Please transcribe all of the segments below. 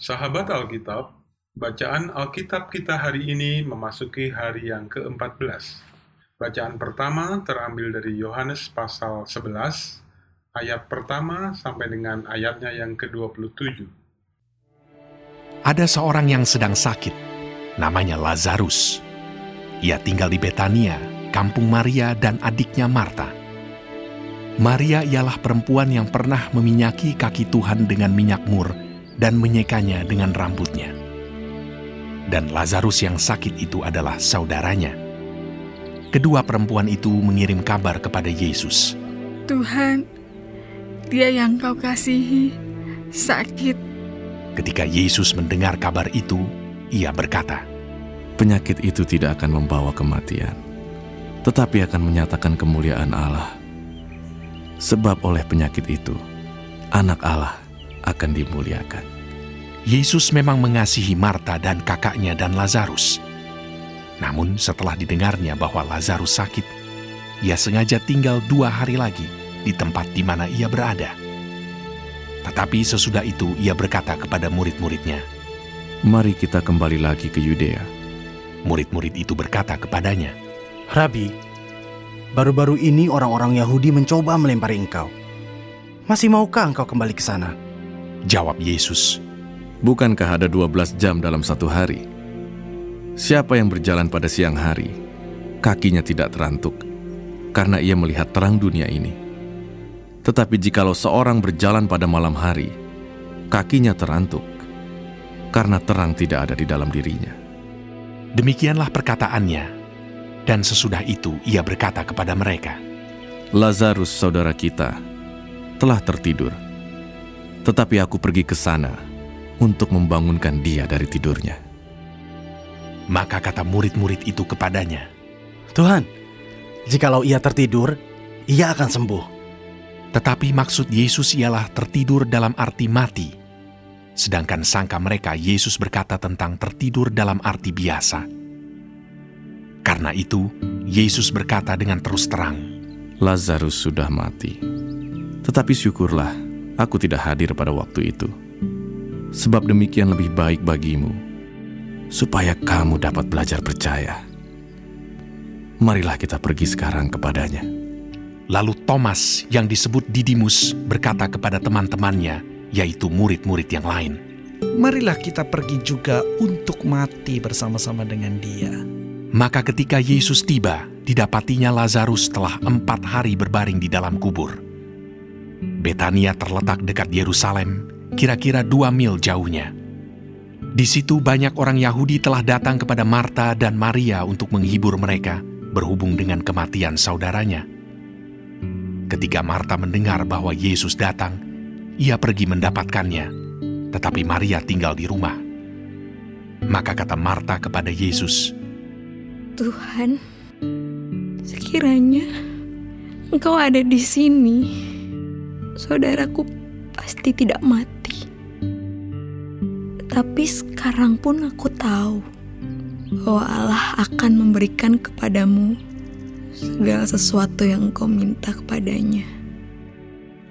Sahabat Alkitab, bacaan Alkitab kita hari ini memasuki hari yang ke-14. Bacaan pertama terambil dari Yohanes pasal 11, ayat pertama sampai dengan ayatnya yang ke-27. Ada seorang yang sedang sakit, namanya Lazarus. Ia tinggal di Betania, kampung Maria dan adiknya Marta. Maria ialah perempuan yang pernah meminyaki kaki Tuhan dengan minyak mur dan menyekanya dengan rambutnya. Dan Lazarus yang sakit itu adalah saudaranya. Kedua perempuan itu mengirim kabar kepada Yesus. Tuhan, dia yang kau kasihi sakit. Ketika Yesus mendengar kabar itu, ia berkata, Penyakit itu tidak akan membawa kematian, tetapi akan menyatakan kemuliaan Allah. Sebab oleh penyakit itu, anak Allah akan dimuliakan. Yesus memang mengasihi Marta dan kakaknya dan Lazarus. Namun setelah didengarnya bahwa Lazarus sakit, ia sengaja tinggal dua hari lagi di tempat di mana ia berada. Tetapi sesudah itu ia berkata kepada murid-muridnya, Mari kita kembali lagi ke Yudea. Murid-murid itu berkata kepadanya, Rabi, baru-baru ini orang-orang Yahudi mencoba melempari engkau. Masih maukah engkau kembali ke sana? Jawab Yesus, Bukankah ada 12 jam dalam satu hari? Siapa yang berjalan pada siang hari, kakinya tidak terantuk, karena ia melihat terang dunia ini. Tetapi jikalau seorang berjalan pada malam hari, kakinya terantuk, karena terang tidak ada di dalam dirinya. Demikianlah perkataannya. Dan sesudah itu ia berkata kepada mereka, Lazarus saudara kita telah tertidur, tetapi aku pergi ke sana untuk membangunkan dia dari tidurnya. Maka kata murid-murid itu kepadanya, Tuhan, jikalau ia tertidur, ia akan sembuh. Tetapi maksud Yesus ialah tertidur dalam arti mati. Sedangkan sangka mereka Yesus berkata tentang tertidur dalam arti biasa. Karena itu, Yesus berkata dengan terus terang, Lazarus sudah mati. Tetapi syukurlah, aku tidak hadir pada waktu itu. Sebab demikian lebih baik bagimu, supaya kamu dapat belajar percaya. Marilah kita pergi sekarang kepadanya. Lalu Thomas yang disebut Didimus berkata kepada teman-temannya, yaitu murid-murid yang lain, Marilah kita pergi juga untuk mati bersama-sama dengan dia. Maka ketika Yesus tiba, didapatinya Lazarus telah empat hari berbaring di dalam kubur. Betania terletak dekat Yerusalem, kira-kira dua mil jauhnya. Di situ banyak orang Yahudi telah datang kepada Marta dan Maria untuk menghibur mereka berhubung dengan kematian saudaranya. Ketika Marta mendengar bahwa Yesus datang, ia pergi mendapatkannya, tetapi Maria tinggal di rumah. Maka kata Marta kepada Yesus, Tuhan, sekiranya engkau ada di sini, saudaraku pasti tidak mati. Tapi sekarang pun aku tahu bahwa Allah akan memberikan kepadamu segala sesuatu yang engkau minta kepadanya.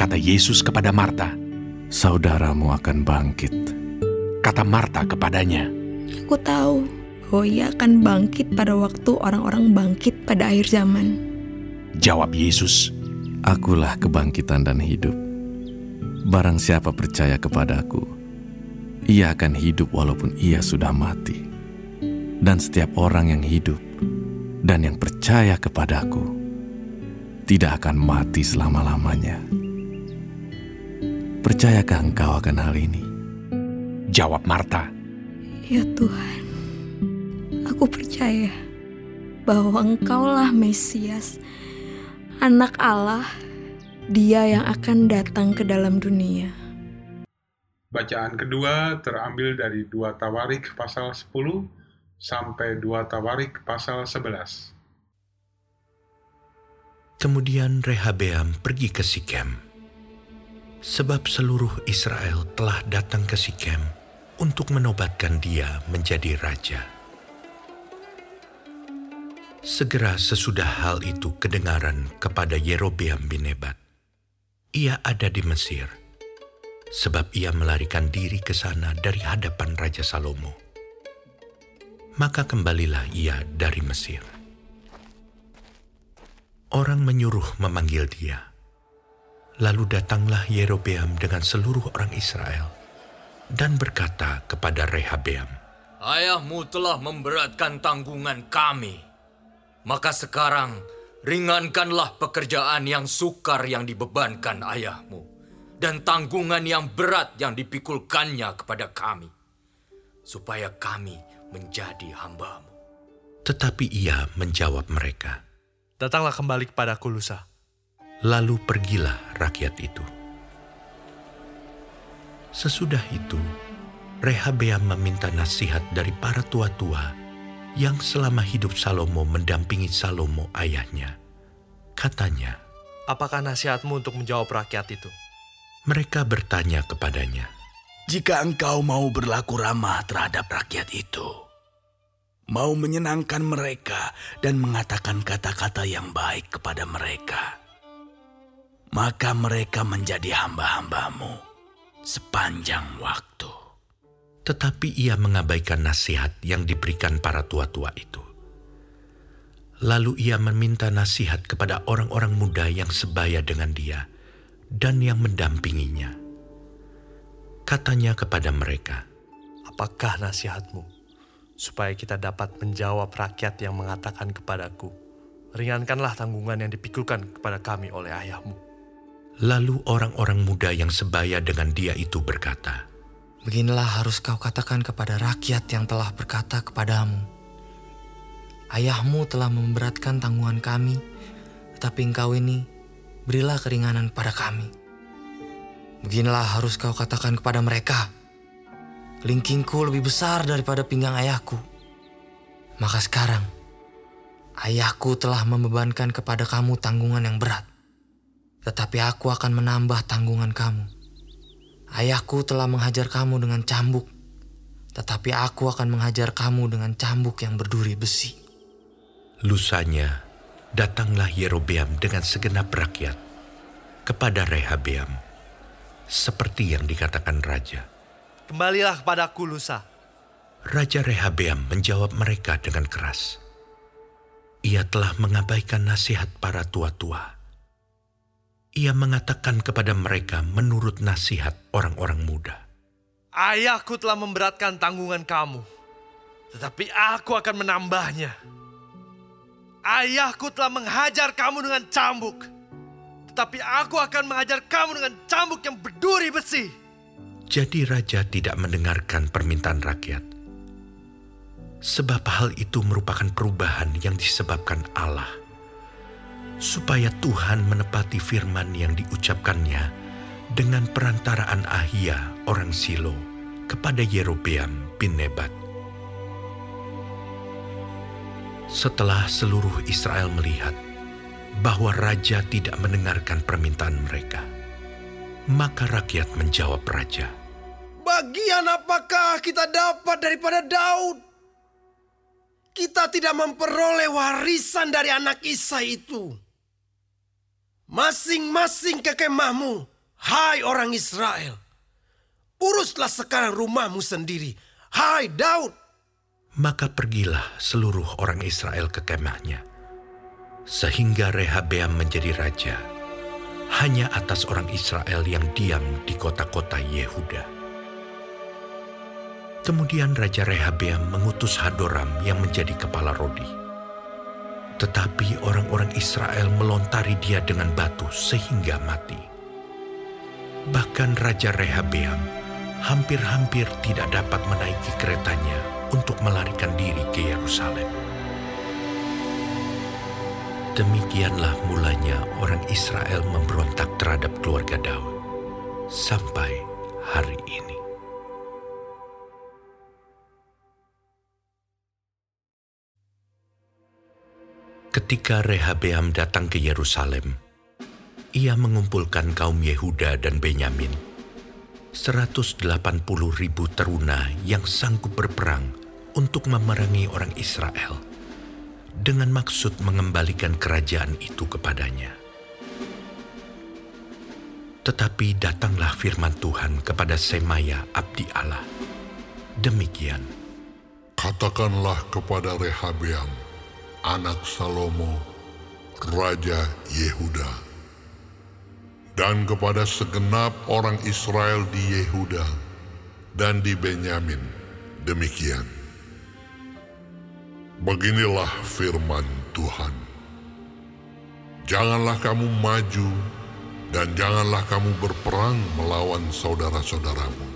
Kata Yesus kepada Marta, Saudaramu akan bangkit. kata Marta kepadanya, Aku tahu bahwa ia akan bangkit pada waktu orang-orang bangkit pada akhir zaman. jawab Yesus, Akulah kebangkitan dan hidup. Barang siapa percaya kepadaku, ia akan hidup walaupun ia sudah mati. Dan setiap orang yang hidup dan yang percaya kepadaku tidak akan mati selama-lamanya. Percayakah engkau akan hal ini? jawab Marta, Ya Tuhan, aku percaya bahwa Engkaulah Mesias, Anak Allah, Dia yang akan datang ke dalam dunia. Bacaan kedua terambil dari 2 Tawarik pasal 10 sampai 2 Tawarik pasal 11. Kemudian Rehabeam pergi ke Sikem, sebab seluruh Israel telah datang ke Sikem untuk menobatkan dia menjadi raja. Segera sesudah hal itu kedengaran kepada Yerobeam bin Nebat. Ia ada di Mesir, sebab ia melarikan diri ke sana dari hadapan Raja Salomo. Maka kembalilah ia dari Mesir. Orang menyuruh memanggil dia. Lalu datanglah Yerobeam dengan seluruh orang Israel dan berkata kepada Rehabeam, Ayahmu telah memberatkan tanggungan kami. Maka sekarang ringankanlah pekerjaan yang sukar yang dibebankan ayahmu dan tanggungan yang berat yang dipikulkannya kepada kami, supaya kami menjadi hambamu. Tetapi ia menjawab mereka, Datanglah kembali kepadaku lusa. Lalu pergilah rakyat itu. Sesudah itu, Rehabeam meminta nasihat dari para tua-tua yang selama hidup Salomo mendampingi Salomo ayahnya. Katanya, Apakah nasihatmu untuk menjawab rakyat itu? mereka bertanya kepadanya, Jika engkau mau berlaku ramah terhadap rakyat itu, mau menyenangkan mereka dan mengatakan kata-kata yang baik kepada mereka, maka mereka menjadi hamba-hambamu sepanjang waktu. Tetapi ia mengabaikan nasihat yang diberikan para tua-tua itu. Lalu ia meminta nasihat kepada orang-orang muda yang sebaya dengan dia dan yang mendampinginya. Katanya kepada mereka, Apakah nasihatmu? Supaya kita dapat menjawab rakyat yang mengatakan kepadaku, ringankanlah tanggungan yang dipikulkan kepada kami oleh ayahmu. Lalu orang-orang muda yang sebaya dengan dia itu berkata, Beginilah harus kau katakan kepada rakyat yang telah berkata kepadamu. Ayahmu telah memberatkan tanggungan kami, tetapi engkau ini berilah keringanan pada kami. Beginilah harus kau katakan kepada mereka. Kelingkingku lebih besar daripada pinggang ayahku. Maka sekarang, ayahku telah membebankan kepada kamu tanggungan yang berat. Tetapi aku akan menambah tanggungan kamu. Ayahku telah menghajar kamu dengan cambuk, tetapi aku akan menghajar kamu dengan cambuk yang berduri besi. Lusanya, datanglah Yerobeam dengan segenap rakyat kepada Rehabeam, seperti yang dikatakan raja. Kembalilah kepadaku lusa. Raja Rehabeam menjawab mereka dengan keras. Ia telah mengabaikan nasihat para tua-tua. Ia mengatakan kepada mereka menurut nasihat orang-orang muda. Ayahku telah memberatkan tanggungan kamu, tetapi aku akan menambahnya. Ayahku telah menghajar kamu dengan cambuk, tetapi aku akan menghajar kamu dengan cambuk yang berduri besi. Jadi raja tidak mendengarkan permintaan rakyat. Sebab hal itu merupakan perubahan yang disebabkan Allah. Supaya Tuhan menepati firman yang diucapkannya dengan perantaraan Ahia orang Silo kepada Yerobeam bin Nebat. Setelah seluruh Israel melihat bahwa raja tidak mendengarkan permintaan mereka, maka rakyat menjawab raja, Bagian apakah kita dapat daripada Daud? Kita tidak memperoleh warisan dari anak Isai itu. Masing-masing ke kemahmu, hai orang Israel. Uruslah sekarang rumahmu sendiri, hai Daud. Maka pergilah seluruh orang Israel ke kemahnya. Sehingga Rehabeam menjadi raja, hanya atas orang Israel yang diam di kota-kota Yehuda. Kemudian Raja Rehabeam mengutus Hadoram yang menjadi kepala Rodi. Tetapi orang-orang Israel melontari dia dengan batu sehingga mati. Bahkan Raja Rehabeam hampir-hampir tidak dapat menaiki keretanya untuk melarikan diri ke Yerusalem. Demikianlah mulanya orang Israel memberontak terhadap keluarga Daud sampai hari ini. Ketika Rehabeam datang ke Yerusalem, ia mengumpulkan kaum Yehuda dan Benyamin, 180 ribu teruna yang sanggup berperang untuk memerangi orang Israel, dengan maksud mengembalikan kerajaan itu kepadanya. Tetapi datanglah firman Tuhan kepada Semaya abdi Allah. Demikian. Katakanlah kepada Rehabeam, anak Salomo, Raja Yehuda, dan kepada segenap orang Israel di Yehuda dan di Benyamin, demikian. Beginilah firman Tuhan. Janganlah kamu maju dan janganlah kamu berperang melawan saudara-saudaramu.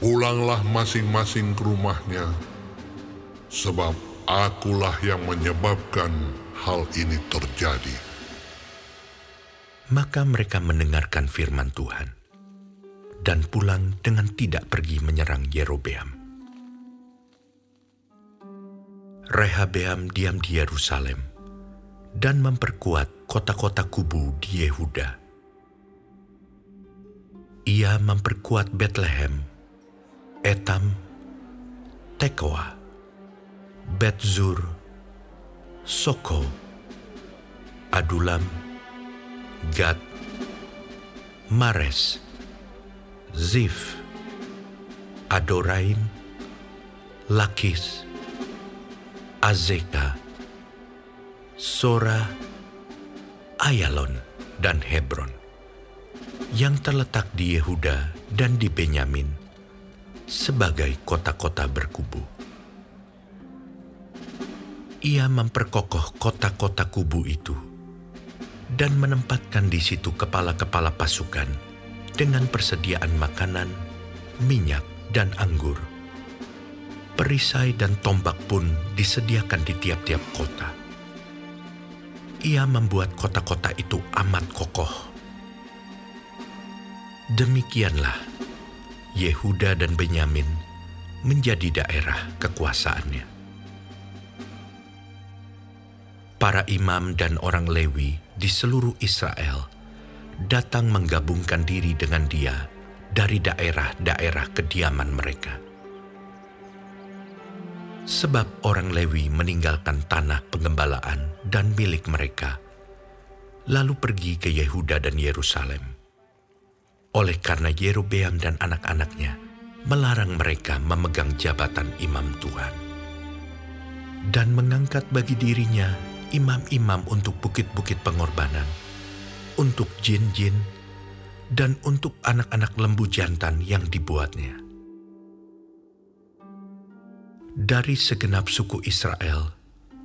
Pulanglah masing-masing ke rumahnya, sebab akulah yang menyebabkan hal ini terjadi. Maka mereka mendengarkan firman Tuhan dan pulang dengan tidak pergi menyerang Yerobeam. Rehabeam diam di Yerusalem dan memperkuat kota-kota kubu di Yehuda. Ia memperkuat Bethlehem, Etam, Tekoa, Betzur, Soko, Adulam, Gad, Mares, Zif, Adoraim, Lakis, Azeka, Sora, Ayalon, dan Hebron, yang terletak di Yehuda dan di Benyamin sebagai kota-kota berkubu. Ia memperkokoh kota-kota kubu itu dan menempatkan di situ kepala-kepala pasukan dengan persediaan makanan, minyak, dan anggur. Perisai dan tombak pun disediakan di tiap-tiap kota ia membuat kota-kota itu amat kokoh. Demikianlah Yehuda dan Benyamin menjadi daerah kekuasaannya. Para imam dan orang Lewi di seluruh Israel datang menggabungkan diri dengan dia dari daerah-daerah kediaman mereka. Sebab orang Lewi meninggalkan tanah pengembalaan dan milik mereka, lalu pergi ke Yehuda dan Yerusalem. Oleh karena Yerobeam dan anak-anaknya melarang mereka memegang jabatan imam Tuhan. Dan mengangkat bagi dirinya imam-imam untuk bukit-bukit pengorbanan, untuk jin-jin, dan untuk anak-anak lembu jantan yang dibuatnya dari segenap suku Israel,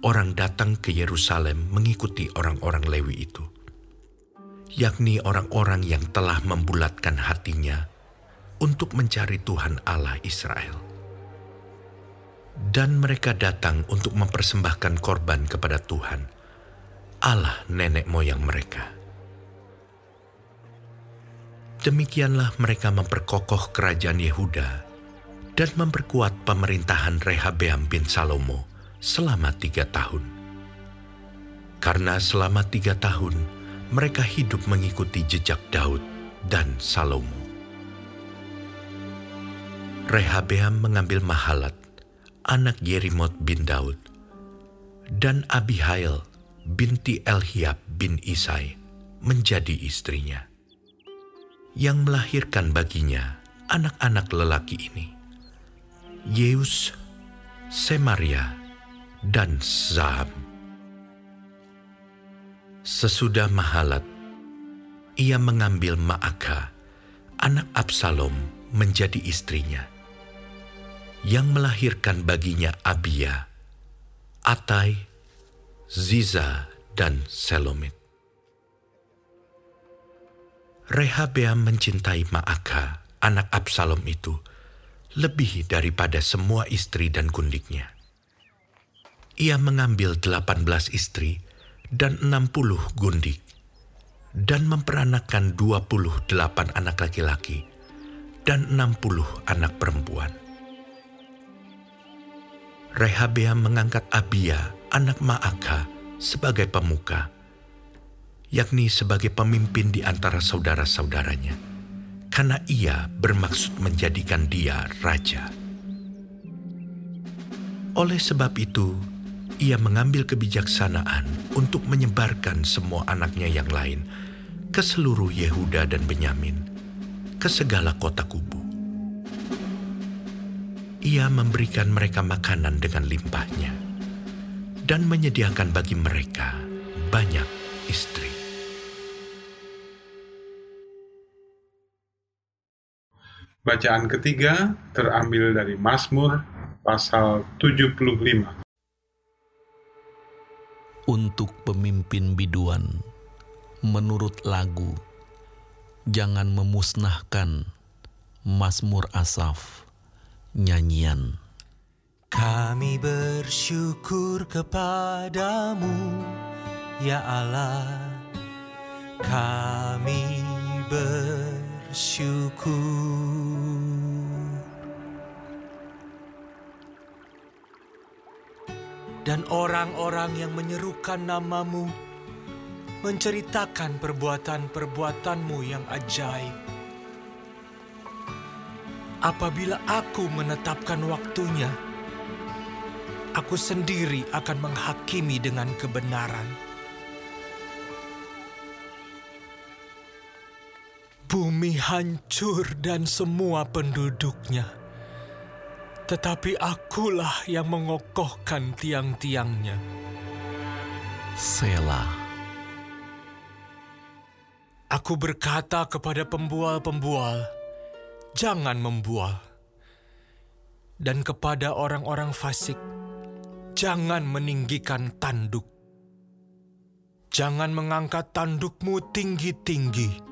orang datang ke Yerusalem mengikuti orang-orang Lewi itu, yakni orang-orang yang telah membulatkan hatinya untuk mencari Tuhan Allah Israel. Dan mereka datang untuk mempersembahkan korban kepada Tuhan, Allah nenek moyang mereka. Demikianlah mereka memperkokoh kerajaan Yehuda dan memperkuat pemerintahan Rehabeam bin Salomo selama tiga tahun. Karena selama tiga tahun mereka hidup mengikuti jejak Daud dan Salomo. Rehabeam mengambil Mahalat, anak Yerimot bin Daud, dan Abihail binti Elhiab bin Isai menjadi istrinya, yang melahirkan baginya anak-anak lelaki ini. Yeus, Semaria, dan Zam. Sesudah Mahalat, ia mengambil Maaka, anak Absalom, menjadi istrinya, yang melahirkan baginya Abia, Atai, Ziza, dan Selomit. Rehabeam mencintai Maaka, anak Absalom itu, lebih daripada semua istri dan gundiknya. Ia mengambil delapan belas istri dan enam puluh gundik, dan memperanakan dua puluh delapan anak laki-laki dan enam puluh anak perempuan. Rehabeam mengangkat Abia, anak Maaka, sebagai pemuka, yakni sebagai pemimpin di antara saudara-saudaranya karena ia bermaksud menjadikan dia raja. Oleh sebab itu, ia mengambil kebijaksanaan untuk menyebarkan semua anaknya yang lain ke seluruh Yehuda dan Benyamin, ke segala kota kubu. Ia memberikan mereka makanan dengan limpahnya dan menyediakan bagi mereka banyak istri. Bacaan ketiga terambil dari Mazmur pasal 75. Untuk pemimpin biduan, menurut lagu, jangan memusnahkan Mazmur Asaf, nyanyian. Kami bersyukur kepadamu, ya Allah. Kami bersyukur. Dan orang-orang yang menyerukan namamu menceritakan perbuatan-perbuatanmu yang ajaib. Apabila aku menetapkan waktunya, aku sendiri akan menghakimi dengan kebenaran. Bumi hancur dan semua penduduknya, tetapi akulah yang mengokohkan tiang-tiangnya. Selah. Aku berkata kepada pembual-pembual, jangan membual. Dan kepada orang-orang fasik, jangan meninggikan tanduk. Jangan mengangkat tandukmu tinggi-tinggi.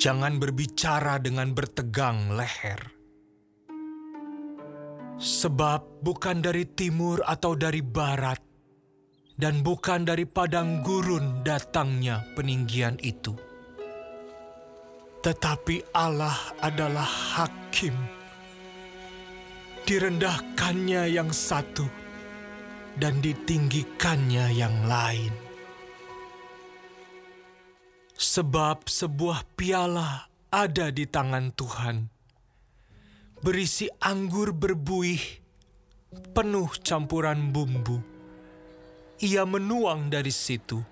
Jangan berbicara dengan bertegang leher. Sebab bukan dari timur atau dari barat, dan bukan dari padang gurun datangnya peninggian itu. Tetapi Allah adalah hakim. Direndahkannya yang satu, dan ditinggikannya yang lain. Sebab sebuah piala ada di tangan Tuhan, berisi anggur berbuih, penuh campuran bumbu. Ia menuang dari situ.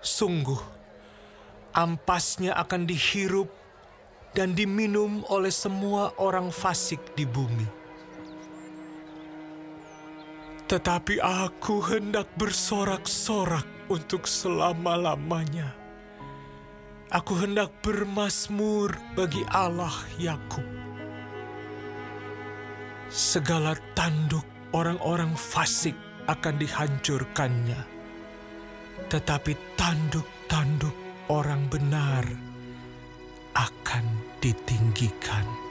Sungguh, ampasnya akan dihirup dan diminum oleh semua orang fasik di bumi. Tetapi aku hendak bersorak-sorak untuk selama-lamanya. Aku hendak bermasmur bagi Allah Yakub. Segala tanduk orang-orang fasik akan dihancurkannya, tetapi tanduk-tanduk orang benar akan ditinggikan.